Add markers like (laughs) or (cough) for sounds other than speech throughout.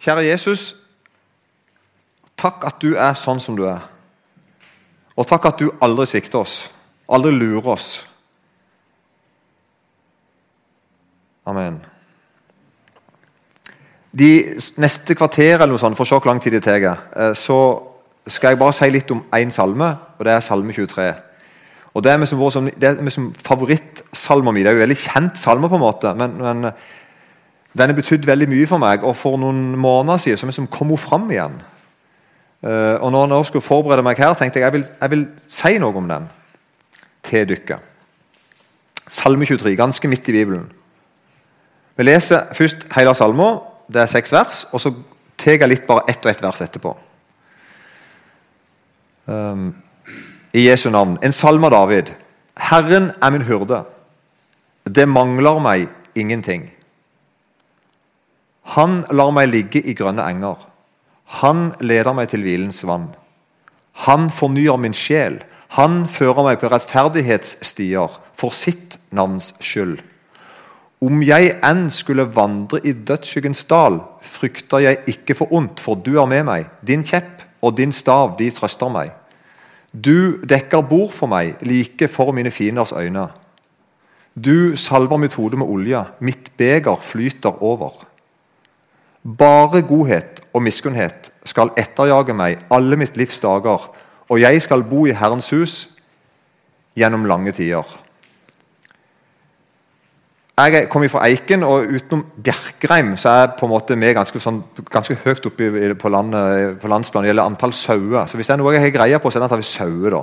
Kjære Jesus, takk at du er sånn som du er. Og takk at du aldri svikter oss, aldri lurer oss. Amen. De neste kvarter eller noe sånt, for å se hvor lang tid det tar, eh, så skal jeg bare si litt om én salme, og det er Salme 23. Og Det er liksom vår, det er liksom favorittsalma mi. Det er jo veldig kjent salme, på en måte, men, men den har betydd veldig mye for meg. Og for noen måneder siden så liksom kom hun fram igjen. Uh, og når jeg skulle forberede meg her, tenkte jeg jeg vil, jeg vil si noe om den til dere. Salme 23, ganske midt i Bibelen. Vi leser først hele salma, Det er seks vers. Og så tar jeg litt bare ett og ett vers etterpå. Um, I Jesu navn. En salme av David. Herren er min hyrde. Det mangler meg ingenting. Han lar meg ligge i grønne enger. Han leder meg til hvilens vann. Han fornyer min sjel. Han fører meg på rettferdighetsstier for sitt navns skyld. Om jeg enn skulle vandre i dødsskyggens dal, frykter jeg ikke for ondt, for du er med meg. Din kjepp og din stav, de trøster meg. Du dekker bord for meg, like for mine fienders øyne. Du salver mitt hode med olje, mitt beger flyter over. Bare godhet og miskunnhet skal etterjage meg alle mitt livs dager, og jeg skal bo i Herrens hus gjennom lange tider. Jeg kommer fra Eiken, og utenom Bjerkreim så er vi ganske, sånn, ganske høyt oppe på, landet, på landsplan det gjelder antall sauer. Så hvis det er noe jeg har greie på, så er det at vi sauer.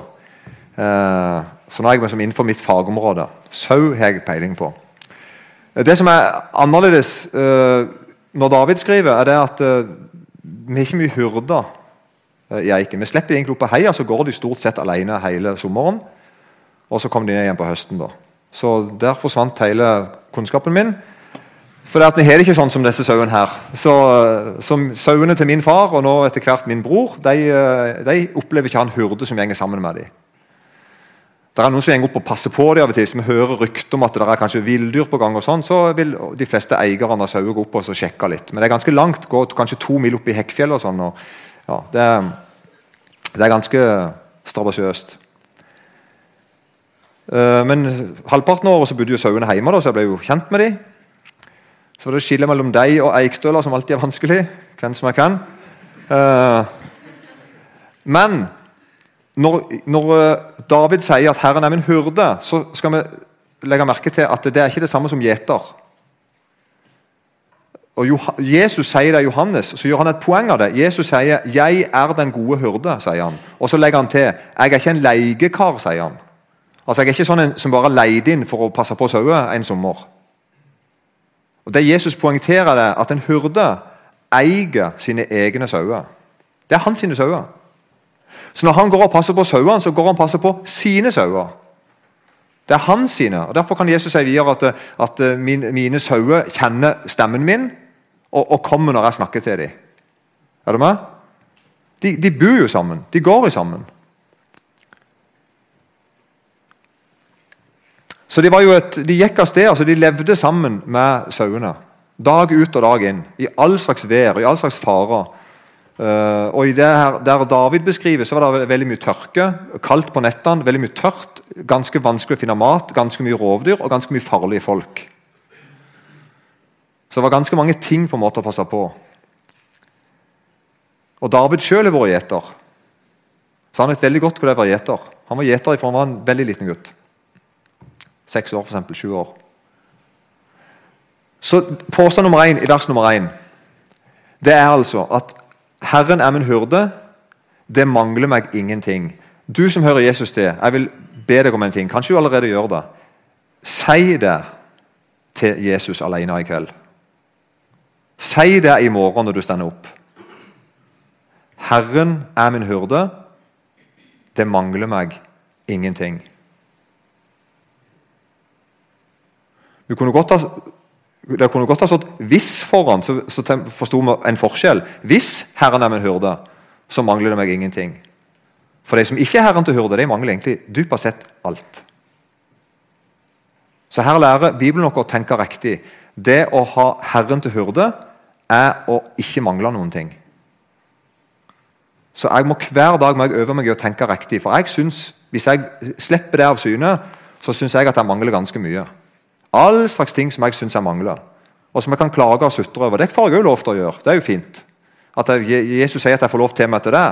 Eh, så nå er jeg liksom innenfor mitt fagområde. Sau har jeg peiling på. Det som er annerledes eh, når David skriver, er det at uh, vi er ikke mye hyrder i Eiken. Vi slipper egentlig opp på heia, så går de stort sett alene hele sommeren. Og så kommer de ned igjen på høsten. da. Så der forsvant hele kunnskapen min. For vi har det ikke sånn som disse sauene her. Så, uh, som Sauene til min far og nå etter hvert min bror de, de opplever ikke han hyrde som gjenger sammen med dem. Det er noen som går opp og passer på det av og til. Vi hører rykter om at det er kanskje villdyr på gang. og sånn, Så vil de fleste eierne av sauer gå opp og sjekke litt. Men det er ganske langt. Gå kanskje to mil opp i Hekkfjell og sånn. og ja, det, er, det er ganske strabasiøst. Uh, men halvparten av året så bodde jo sauene hjemme, da, så jeg ble jo kjent med dem. Så var det skillet mellom deg og Eikstøler som alltid er vanskelig. Hvem som jeg kan. Uh, men når, når, eh, David sier at 'Herren er min hyrde', så skal vi legge merke til at det er ikke det samme som gjeter. Og Jesus sier det Johannes, så gjør han et poeng av det. Jesus sier 'Jeg er den gode hyrde', sier han. Og så legger han til 'Jeg er ikke en leiekar', sier han. Altså Jeg er ikke sånn en som bare leide inn for å passe på sauer en sommer. Og Det Jesus poengterer, det at en hyrde eier sine egne sauer. Det er hans sine sauer. Så når han går og passer på sauene, så går han og passer på sine sauer. Det er hans sine. og Derfor kan Jesus si videre at, at eh, min, mine sauer kjenner stemmen min og, og, kommer når jeg snakker til dem. Er du med? De, de bor jo sammen. De går jo sammen. Så De, et, de gikk av sted, altså de levde sammen med sauene. Dag ut og dag inn. I all slags vær i all slags farer. Uh, og i det her, Der David beskriver, så var det veldig mye tørke. Kaldt på nettene, veldig mye tørt. Ganske vanskelig å finne mat, ganske mye rovdyr og ganske mye farlige folk. Så det var ganske mange ting på en måte å passe på. Og David sjøl har vært gjeter. Så han vet veldig godt hvor det er å være gjeter. Han var gjeter fra han var en veldig liten gutt. Seks år, f.eks. Sju år. Så Påstand nummer én i vers nummer én det er altså at Herren er min hyrde, det mangler meg ingenting. Du som hører Jesus til, jeg vil be deg om en ting. Kanskje du allerede gjør det. Si det til Jesus alene i kveld. Si det i morgen når du stender opp. Herren er min hyrde. Det mangler meg ingenting. Du kunne godt ha det kunne godt ha stått 'hvis' foran, så, så forsto vi en forskjell. Hvis Herren er min hyrde, så mangler det meg ingenting. For de som ikke er Herren til hyrde, de mangler egentlig dypest sett alt. Så her lærer Bibelen oss å tenke riktig. Det å ha Herren til hyrde er å ikke mangle noen ting. Så jeg må hver dag må jeg øve meg i å tenke riktig. For jeg synes, hvis jeg slipper det av syne, så syns jeg at jeg mangler ganske mye. All slags ting som jeg syns jeg mangler. Og som jeg kan klage og sutre over. Det får jeg òg lov til å gjøre. Det er jo fint. At jeg, Jesus sier at jeg får lov til meg til det.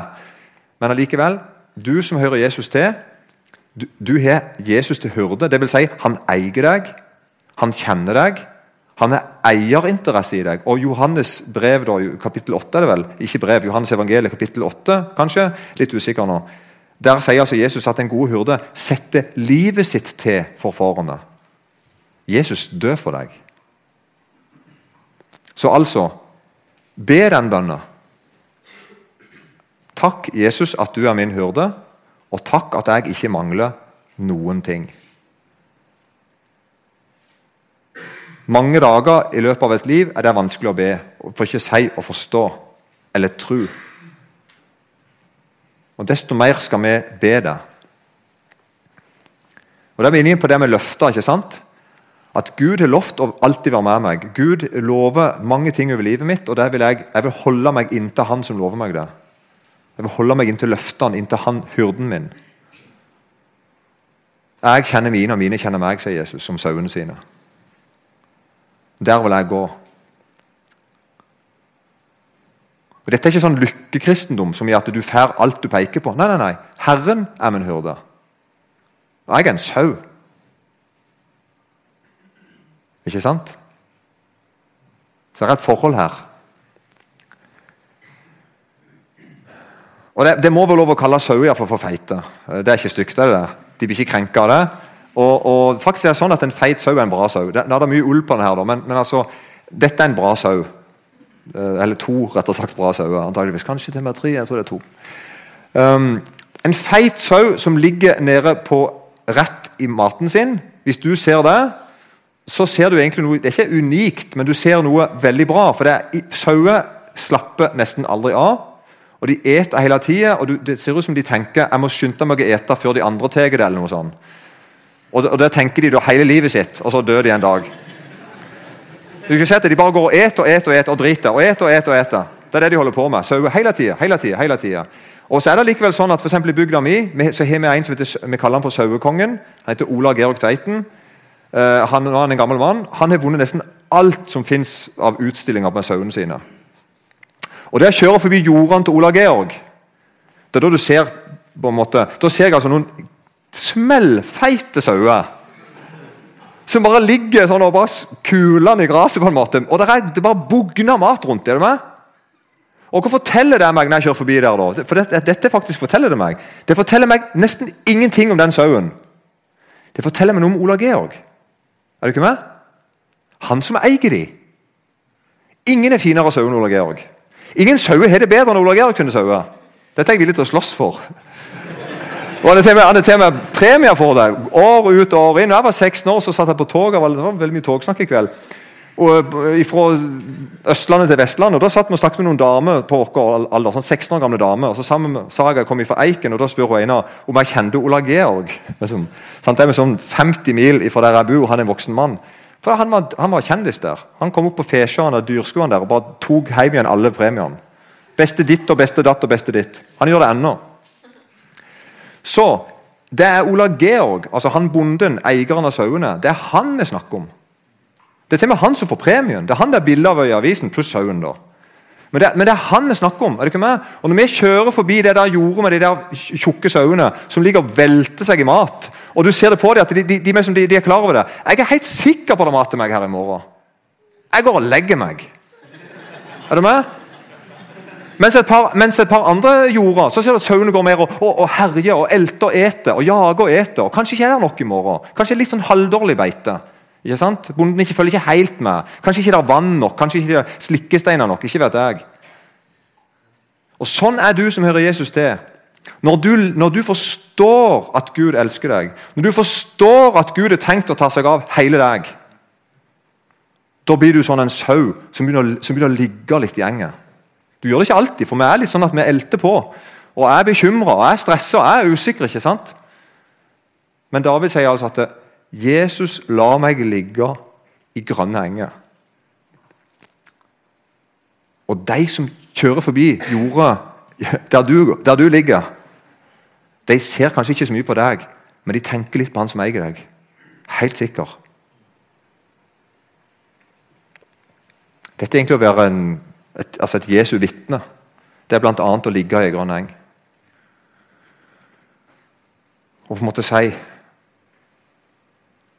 Men allikevel, du som hører Jesus til, du, du har Jesus til hyrde. Dvs. Si, han eier deg, han kjenner deg, han er eierinteresse i deg. Og Johannes brev, da, kapittel 8, er det vel? Ikke brev, Johannes evangeliet, kapittel 8, kanskje? Litt usikker nå. Der sier altså Jesus at en god hyrde setter livet sitt til for fårene. Jesus dør for deg. Så altså Be den bønna. Takk, Jesus, at du er min hyrde, og takk at jeg ikke mangler noen ting. Mange dager i løpet av et liv er det vanskelig å be, for ikke å si å forstå eller tro. Og Desto mer skal vi be det. Og Da er vi inne på det med løfter. ikke sant? At Gud har lovt å alltid være med meg. Gud lover mange ting over livet mitt, og vil jeg, jeg, vil holde meg inntil Han som lover meg det. Jeg vil holde meg inntil løftene, inntil han, hyrden min. Jeg kjenner mine, og mine kjenner meg, sier Jesus, som sauene sine. Der vil jeg gå. Og Dette er ikke sånn lykkekristendom som gjør at du får alt du peker på. Nei, nei, nei. Herren er min hyrde. Og jeg er en sau. Ikke sant? Så det et forhold her. Og Det, det må vel lov å kalle sauer for, for feite. Det er ikke stygt. det der. De blir ikke krenka av det. Og, og, faktisk er det sånn at En feit sau er en bra sau. Det, det er mye ull på den her, men, men, altså, dette er en bra sau. Eh, eller to rettere sagt bra sauer. antageligvis. Kanskje til og med tre. jeg tror det er to. Um, en feit sau som ligger nede på rett i maten sin, hvis du ser det, så ser du egentlig noe Det er ikke unikt, men du ser noe veldig bra. For sauer slapper nesten aldri av. Og De eter hele tida, og det ser ut som de tenker jeg må skynde meg å ete før de andre tar det. eller noe sånt. Og, og det tenker de da hele livet sitt, og så dør de en dag. Du kan se at De bare går og eter og eter og eter og driter. og eter og eter og eter. Det er det de holder på med. Sauer hele tida. Hele tida, hele tida. Og så er det likevel sånn at for I bygda mi så har vi en som heter, vi kaller han for Sauekongen. Han heter Ola Georg Tveiten. Uh, han var en gammel mann. Han har vunnet nesten alt som fins av utstillinger med sauene sine. Og Det å kjøre forbi jordene til Ola Georg det er Da du ser på en måte, da ser jeg altså noen smellfeite sauer. Som bare ligger sånn og bare kulene i gresset. på en måte. Og det, er, det bare bugner mat rundt. er du med? Og Hva forteller det meg når jeg kjører forbi der? da? For dette, dette faktisk forteller Det meg Det forteller meg nesten ingenting om den sauen. Det forteller meg noe om Ola Georg. Er du ikke med? Han som eier de. Ingen er finere sau enn Ola Georg. Ingen sauer har det bedre enn Ola Georg sine sauer. Dette er jeg villig til å slåss for. Og Han er til og med premier for det. År ut og år inn. Da jeg var 16 år, så satt jeg på tog. Det var veldig mye togsnakk i kveld. Og eh, Fra Østlandet til Vestlandet. og Da satt vi og snakket med noen damer på vår alder, sånn 16 år gamle damer. og så sammen sa jeg jeg kom fra Eiken, og da spør hun ene om jeg kjente Ola Georg. (laughs) Liksom. Sånn, Det er med sånn 50 mil fra der jeg bor, han er en voksen mann. For Han var, han var kjendis der. Han kom opp på Fesjøen og dyrskoene der og bare tok hjem igjen alle premiene. Beste ditt og beste datt og beste ditt. Han gjør det ennå. Så det er Ola Georg, altså han bonden, eieren av sauene. Det er han vi snakker om. Det er til og med han som får premien. Det er han det er bilde av i avisen, pluss sauen. da. Men det, men det, er han vi snakker om. er det ikke med? Og Når vi kjører forbi det der jordet med de der tjukke sauene som ligger og velter seg i mat, og du ser det på dem at de, de, de, de, er klar over det Jeg er helt sikker på at de mater meg her i morgen. Jeg går og legger meg. Er du med? Mens et par, mens et par andre jorder så ser du at sauene går mer og, og, og herjer og elter og eter. og jager og eter. og Kanskje ikke er det nok i morgen. Kanskje litt sånn halvdårlig beite. Ikke sant? Bonden ikke følger ikke helt med. Kanskje ikke det er vann nok, kanskje ikke det er slikkesteiner nok. ikke vet jeg. Og Sånn er du som hører Jesus til. Når du, når du, forstår at Gud elsker deg, når du forstår at Gud har tenkt å ta seg av hele deg, da blir du sånn en sau som begynner, som begynner å ligge litt i gjengen. Du gjør det ikke alltid, for vi er litt sånn at vi elter på. Og er bekymra, er stressa, er usikre. ikke sant? Men David sier altså at Jesus lar meg ligge i grønne enger. Og de som kjører forbi jorda der du, der du ligger, de ser kanskje ikke så mye på deg, men de tenker litt på han som eier deg. Helt sikker. Dette er egentlig å være en, et, altså et Jesu vitne. Det er bl.a. å ligge i grønn eng. Og på en måte si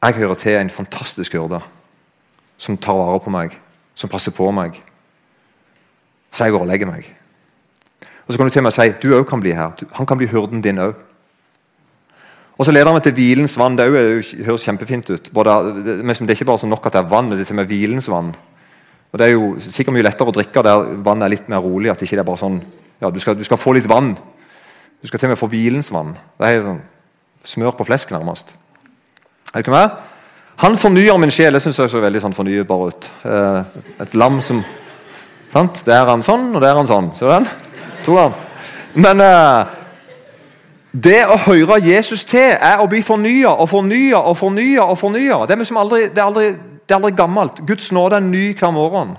Jeg hører til en fantastisk hyrde som tar vare på meg, som passer på meg. Så jeg går og legger meg. Og Så kan du til meg si du òg kan bli her. Han kan bli hyrden din òg. Og så leder meg til hvilens vann. Det, det høres kjempefint ut. Både, det, det er ikke bare så nok at det er vann, det er til og med hvilens vann. Og Det er jo sikkert mye lettere å drikke der vannet er litt mer rolig. at det ikke er bare sånn, ja, du skal, du skal, få litt vann. Du skal til og med få hvilens vann. Det er sånn, smør på flesk, nærmest. Er dere med? Han fornyer min sjel. Det syns jeg så veldig sånn fornybar ut. Eh, et lam som sant? Det er han sånn, og det er han sånn. Ser du den? To han. Men eh, det å høre Jesus til er å bli fornya og fornya og fornya. og fornya. Det liksom det er aldri det er aldri gammelt. Guds nåde er ny hver morgen.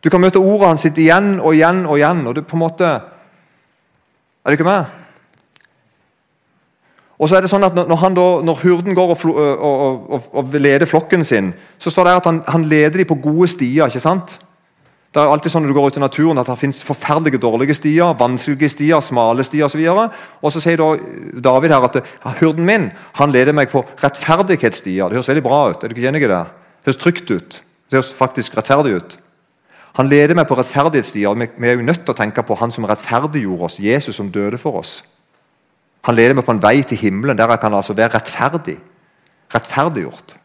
Du kan møte ordet hans igjen og igjen og igjen. og du på en måte Er du ikke med? Og så er det sånn at Når, han da, når hurden går og, og, og, og, leder flokken sin, så står det at han, han leder dem på gode stier. ikke sant? Det er alltid sånn når du går ut i naturen at det finnes forferdelige dårlige stier, vanskelige stier, smale stier osv. Og, så sier da David her at hurden min han leder meg på rettferdighetsstier. Det høres veldig bra ut. er du ikke enig i Det Det høres trygt ut. Det høres faktisk rettferdig ut. Han leder meg på rettferdighetsstier. Vi er jo nødt til å tenke på han som rettferdiggjorde oss, Jesus som døde for oss. Han leder meg på en vei til himmelen der jeg kan altså være rettferdig. Rettferdiggjort.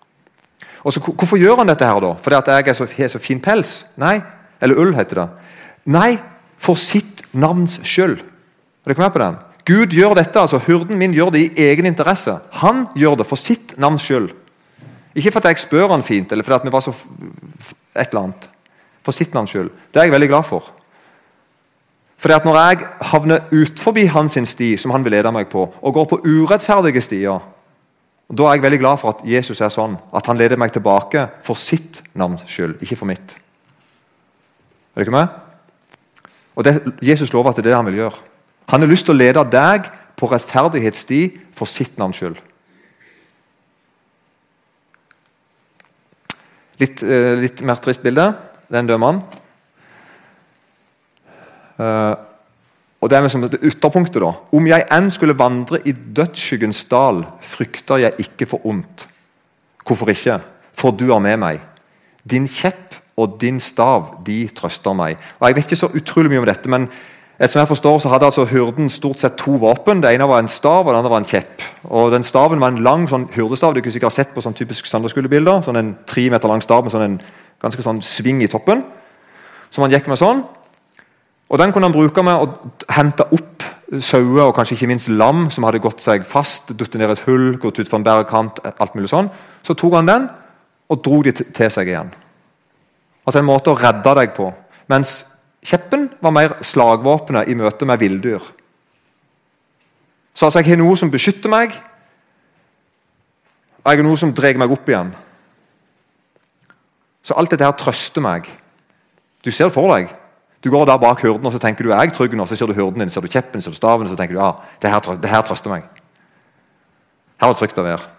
Og så, Hvorfor gjør han dette her da? Fordi at jeg har så fin pels? Nei, eller ull, heter det. Nei, for sitt navns skyld. Er dere med på den? Gud gjør dette, altså Hurden min gjør det i egen interesse. Han gjør det for sitt navns skyld. Ikke fordi jeg spør han fint, eller fordi vi var så et eller annet. For sitt navns skyld. Det er jeg veldig glad for. Fordi at Når jeg havner utforbi hans sti, som han vil lede meg på, og går på urettferdige stier, da er jeg veldig glad for at Jesus er sånn. At han leder meg tilbake for sitt navns skyld, ikke for mitt. Er ikke med? Og det, Jesus lover at det er det han vil gjøre. Han har lyst til å lede deg på rettferdighetssti for sitt navns skyld. Litt, eh, litt, mer trist bilde. Den dømmer han. Og det er liksom det ytterpunktet. da. Om jeg enn skulle vandre i dødsskyggens dal, frykter jeg ikke for ondt. Hvorfor ikke? For du er med meg. Din kjepp og din stav de trøster meg. Og Jeg vet ikke så utrolig mye om dette, men som jeg forstår så hadde altså hyrden stort sett to våpen. Det ene var en stav, og det andre var en kjepp. Og den Staven var en lang sånn hyrdestav du ikke sikkert sett på sånn typisk søndagsskolebilder. Sånn en tre meter lang stav med sånn en ganske sånn sving i toppen. Som han gikk med sånn. Og Den kunne han bruke med å hente opp sauer og kanskje ikke minst lam som hadde gått seg fast, datt ned et hull, gått ut fra en bærekant. alt mulig sånn. Så tok han den og dro de til seg igjen. Altså en måte å redde deg på. Mens kjeppen var mer slagvåpenet i møte med villdyr. Så altså, jeg har noe som beskytter meg, og jeg har noe som drar meg opp igjen. Så alt dette her trøster meg. Du ser det for deg. Du går der bak hurden og så tenker du er jeg trygg nå, så ser du hurden din, ser du kjeppen, ser du staven, så tenker du ja, det her, det her trøster meg. Her er det trygt å være.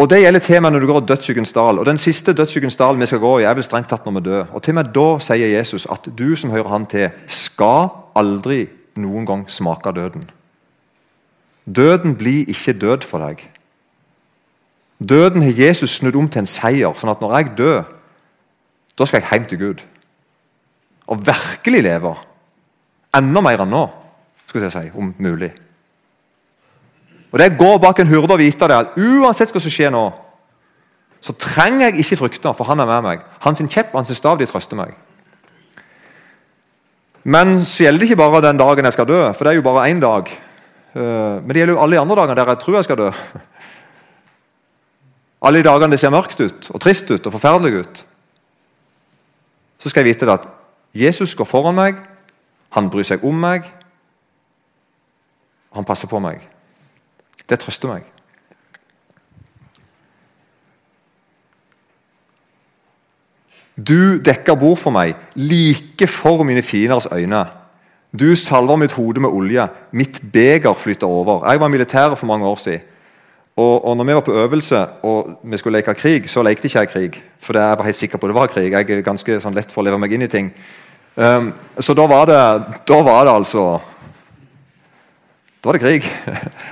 Og Det gjelder temaet når du går dødsskyggens dal. Og Den siste dødsskyggens dal vi skal gå i, er vel strengt tatt når vi dør. Og Til og med da sier Jesus at du som hører han til, skal aldri noen gang smake døden. Døden blir ikke død for deg. Døden har Jesus snudd om til en seier, sånn at når jeg dør, da skal jeg hjem til Gud. Og virkelig leve. Enda mer enn nå, skal jeg si, om mulig. Og Det går bak en hurde og vite det, at uansett hva som skjer nå, så trenger jeg ikke frykte, for han er med meg. Hans kjepp og hans stav de trøster meg. Men så gjelder det ikke bare den dagen jeg skal dø, for det er jo bare én dag. Eh, men det gjelder jo alle de andre dagene der jeg tror jeg skal dø. (laughs) Alle de dagene det ser mørkt ut, og trist ut og forferdelig ut. Så skal jeg vite at Jesus går foran meg, han bryr seg om meg, han passer på meg. Det trøster meg. Du dekker bord for meg, like for mine fienders øyne. Du salver mitt hode med olje, mitt beger flyter over. Jeg var militær for mange år siden. Og, og når vi var på øvelse og vi skulle leke krig, så lekte ikke jeg krig. For jeg var helt sikker på det var krig. Jeg er ganske sånn, lett for å leve meg inn i ting. Um, så da var, det, da var det altså Da var det krig.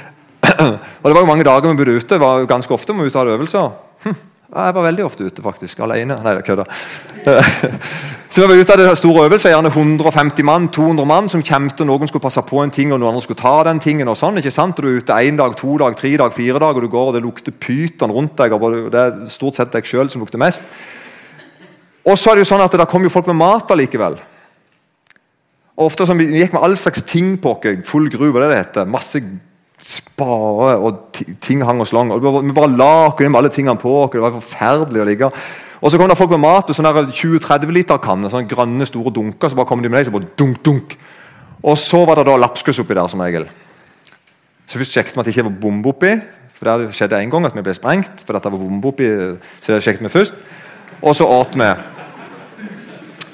(laughs) og det var jo mange dager vi bodde ute. Det var jo ganske ofte vi ute hadde øvelser. Jeg var veldig ofte ute, faktisk. Alene. Nei, jeg kødder. (laughs) Så vi var ute av det store øvelser, gjerne 150 mann, 200 mann som kjempet, noen skulle passe på en ting, og noen andre skulle ta den tingen. og sånn, ikke sant? Du er ute én dag, to dag, tre dag, fire dag, og du går, og det lukter pyton rundt deg. og Det er stort sett deg sjøl som lukter mest. Og så er det jo sånn at det kom jo folk med mat allikevel. Og ofte sånn, Vi gikk med all slags ting på oss. Full gru, hva det heter. Masse spare, og ting hang og slang. Og vi bare la oss med alle tingene på oss. Det var forferdelig å ligge. Og så kom det folk med mat og sånne 20-30 liter kanner. sånne grønne, store dunker. Så bare kom de med deg, så bare dunk, dunk. Og så var det da lapskaus oppi der, som regel. Så Først sjekket vi at det ikke var bombe oppi. For Det skjedde en gang at vi ble sprengt. for dette var bombe oppi, så det sjekket vi først. Og så åt vi.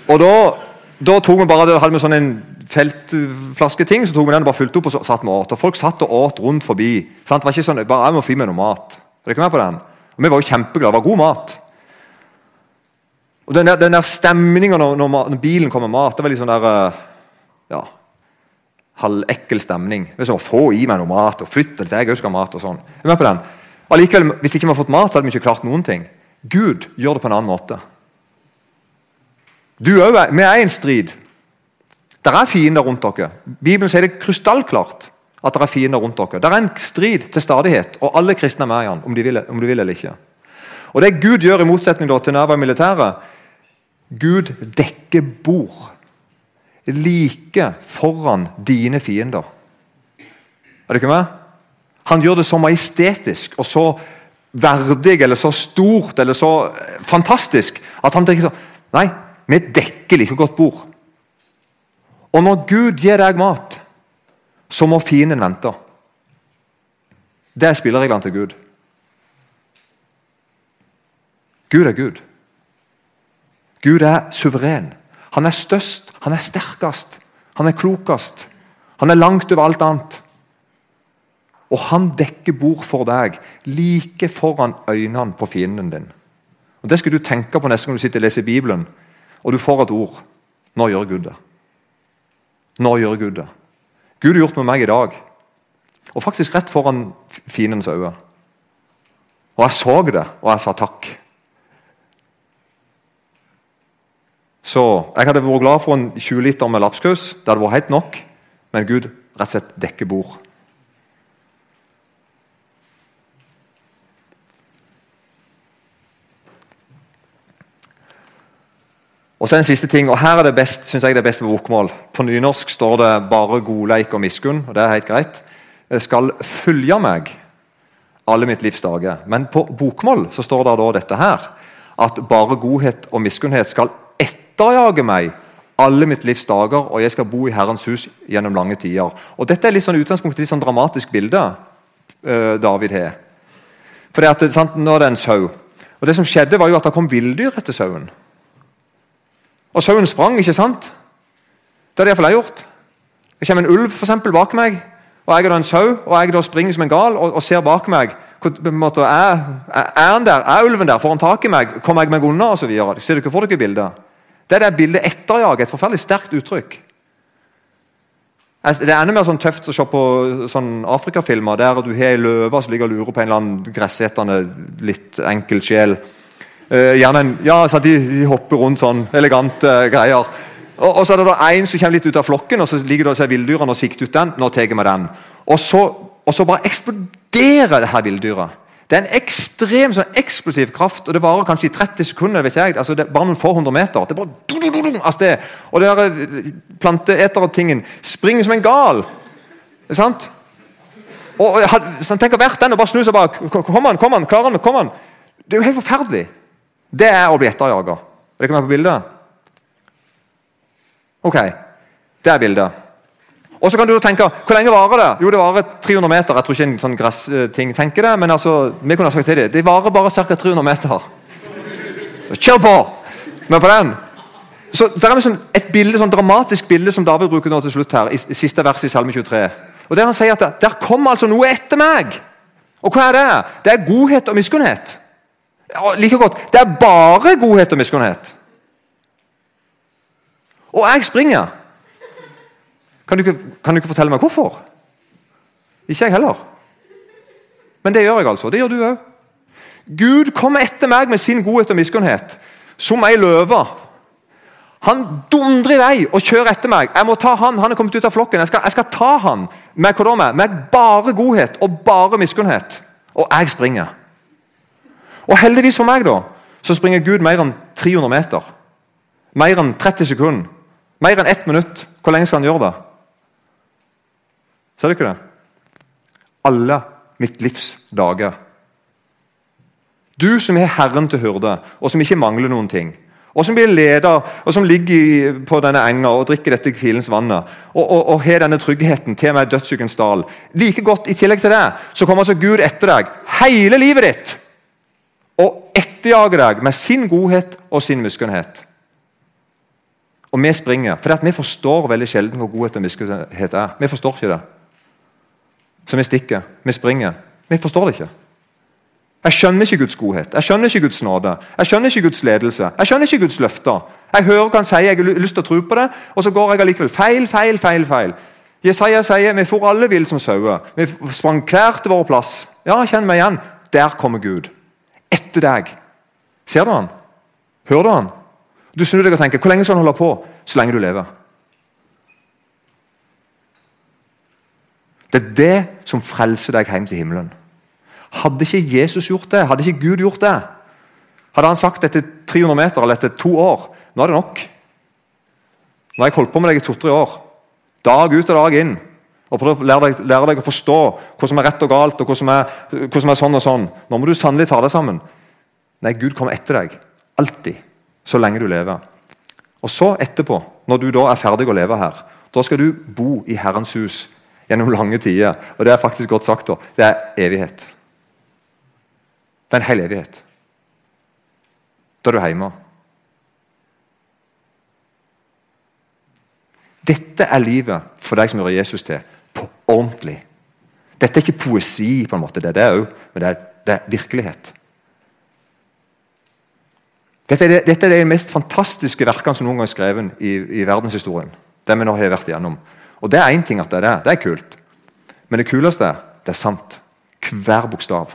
Og da, da tok vi bare, hadde vi sånn en feltflasketing, så tok vi den og bare fulgte opp og så satt vi åt. Og folk satt og åt rundt forbi. Sant? Det var ikke sånn, bare jeg må finne med noe mat. Er dere med på den? Og Vi var jo kjempeglade. Det var god mat. Og Den der, den der stemninga når, når, bilen kommer mat, det var litt sånn der eh, ja, halvekkel stemning. Det var sånn, Få i meg noe mat og flytte til jeg òg skal ha mat. og sånn. Er med på den? Allikevel, Hvis ikke vi har fått mat, hadde vi ikke klart noen ting. Gud gjør det på en annen måte. Du òg er, Vi er i en strid. Det er fiender rundt dere. Bibelen sier det krystallklart at det er fiender rundt dere. Det er en strid til stadighet, og alle kristne er med i den, om de vil, om de vil eller ikke. Og Det Gud gjør, i motsetning til jeg militæret Gud dekker bord like foran dine fiender. Er du ikke med? Han gjør det så majestetisk og så verdig eller så stort eller så fantastisk at han tenker sånn Nei, vi dekker like godt bord. Og når Gud gir deg mat, så må fienden vente. Det er spillereglene til Gud. Gud er Gud. Gud er suveren. Han er størst, han er sterkest, han er klokest. Han er langt over alt annet. Og han dekker bord for deg, like foran øynene på fienden din. Og Det skal du tenke på neste gang du sitter og leser Bibelen, og du får et ord. Nå gjør Gud det. Nå gjør Gud det. Gud har gjort med meg i dag, og faktisk rett foran fiendens øyne. Og jeg så det, og jeg sa takk. Så Jeg hadde vært glad for en 20 liter med lapskaus. Det hadde vært helt nok. Men Gud rett og slett dekker bord. Og så en siste ting, og Her er det best, synes jeg det er best på bokmål. På nynorsk står det bare 'godleik og miskunn', og det er helt greit. Jeg skal følge meg alle mitt livs dager. Men på bokmål så står det da dette her. At bare godhet og miskunnhet skal etterjage meg alle mitt livs dager, og jeg skal bo i Herrens hus gjennom lange tider. Og Dette er litt sånn utgangspunkt litt sånn dramatisk bilde uh, David har. For det at, sant, Nå er det en sau. Og Det som skjedde, var jo at det kom villdyr etter sauen. Og sauen sprang, ikke sant? Det hadde iallfall jeg gjort. Det kommer en ulv for eksempel, bak meg, og jeg er da en sau, og jeg da springer som en gal og, og ser bak meg. Måte, er, er, der? Er ulven der? Får han tak i meg? Kommer jeg meg unna? Og så videre. Ser dere for dere bildet? Det er det bildet etterjaget. Et forferdelig sterkt uttrykk. Det er enda mer sånn tøft å se på sånn Afrikafilmer der du har ei løve som ligger og lurer på en eller annen gressetende, litt enkel sjel. Uh, en, ja, de, de, hopper rundt sånn elegante uh, greier. Og, og, Så er det da en som kommer litt ut av flokken, og så ligger det villdyrene og sikter ut den. nå tar vi den. Og så, og så bare eksploderer det her villdyret. Det er en ekstrem sånn eksplosiv kraft, og det varer kanskje i 30 sekunder. vet jeg, altså det Bare noen få hundre meter. Det er bare av sted. Og det eh, planteetertingen springer som en gal. Det er sant? Og, og så han tenker hvert den og bare snur seg bak. Kom han, kom han, klarer han, kom han. Det er jo helt forferdelig. Det er å bli etterjaga. Er dere med på bildet? Ok, det er bildet. Og så kan du tenke, Hvor lenge varer det? Jo, det varer 300 meter. Jeg tror ikke en sånn gressting tenker det, men altså, vi kunne ha sagt til dem det varer bare ca. 300 meter. Så kjør på! Men på den så Det er liksom et bilde, sånn dramatisk bilde som David bruker nå til slutt her, i, i siste vers i Salme 23. Og Der han sier at der kommer altså noe etter meg. Og hva er det? Det er godhet og miskunnhet. Ja, like godt. Det er bare godhet og miskunnhet. Og jeg springer. Kan du, ikke, kan du ikke fortelle meg hvorfor? Ikke jeg heller. Men det gjør jeg altså. Det gjør du òg. Gud kommer etter meg med sin godhet og miskunnhet som ei løve. Han dundrer i vei og kjører etter meg. Jeg må ta han, Han er kommet ut av flokken. Jeg skal, jeg skal ta han med, med, bare godhet og bare miskunnhet. Og jeg springer. Og heldigvis for meg da, så springer Gud mer enn 300 meter. Mer enn 30 sekunder. Mer enn ett minutt. Hvor lenge skal han gjøre det? Ser du ikke det? Alle mitt livs dager. Du som er Herren til hyrde, og som ikke mangler noen ting. Og som blir leder, og som ligger på denne enga og drikker dette kvilens vannet. Og, og, og har denne tryggheten til meg dødsskyggens dal. Like godt i tillegg til det, så kommer altså Gud etter deg hele livet ditt. Og etterjager deg med sin godhet og sin miskunnhet. Og vi springer, for vi forstår veldig sjelden hvor godhet og miskunnhet er. Vi forstår ikke det. Så vi stikker. Vi springer. Vi forstår det ikke. Jeg skjønner ikke Guds godhet, jeg skjønner ikke Guds nåde, jeg skjønner ikke Guds ledelse. Jeg skjønner ikke Guds løfter. Jeg hører hva han sier, jeg har lyst til å tro på det, og så går jeg allikevel feil, feil, feil. feil. Jesaja sier vi for alle vill som sauer. Vi sprang hver til vår plass. Ja, kjenn meg igjen. Der kommer Gud. Etter deg. Ser du han? Hører du han? Du snur deg og tenker hvor lenge skal han holde på? Så lenge du lever. Det er det som frelser deg hjem til himmelen. Hadde ikke Jesus gjort det, hadde ikke Gud gjort det, hadde han sagt etter 300 meter eller etter to år Nå er det nok. Nå har jeg holdt på med deg i to-tre år. Dag ut og dag inn. Og prøv å lære deg, lære deg, å forstå hva som er rett og galt, og hva som, er, hva som er sånn og sånn. Nå må du sannelig ta deg sammen. Nei, Gud kommer etter deg. Alltid. Så lenge du lever. Og så etterpå, når du da er ferdig å leve her, da skal du bo i Herrens hus gjennom lange tider. Og det er faktisk godt sagt. da. Det er evighet. Det er en hel evighet. Da er du hjemme. Dette er livet for deg som gjør Jesus til, på ordentlig. Dette er ikke poesi, på en måte, det er det òg, men det er, det er, virkelighet. Dette er, det, dette er, de mest fantastiske verkene som noen gang er skrevet i, i verdenshistorien. Det vi nå har vært igjennom. Og Det er én ting at det er det. Det er kult. Men det kuleste er det er sant. Hver bokstav.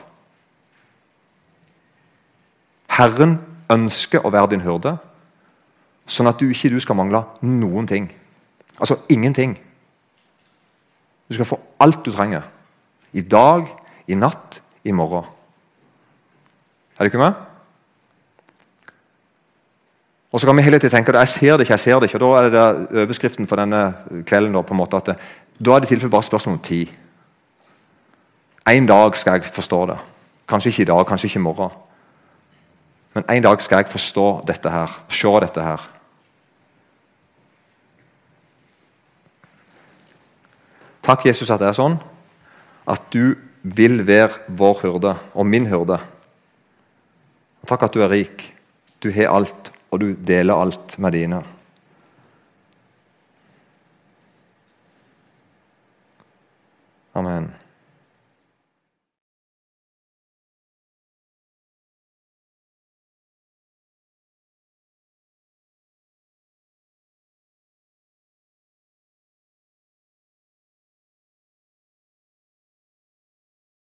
Herren ønsker å være din hyrde, sånn at du ikke du skal mangle noen ting. Altså ingenting. Du skal få alt du trenger. I dag, i natt, i morgen. Er du ikke med? Og så kan vi hele tiden tenke at jeg ser det ikke, jeg ser det ikke. og Da er det overskriften for denne kvelden. Da, på en måte at det, da er det i tilfelle bare spørsmål om tid. En dag skal jeg forstå det. Kanskje ikke i dag, kanskje ikke i morgen. Men en dag skal jeg forstå dette her, se dette her. Takk, Jesus, at det er sånn at du vil være vår hyrde og min hyrde. Takk at du er rik. Du har alt, og du deler alt med dine. Amen.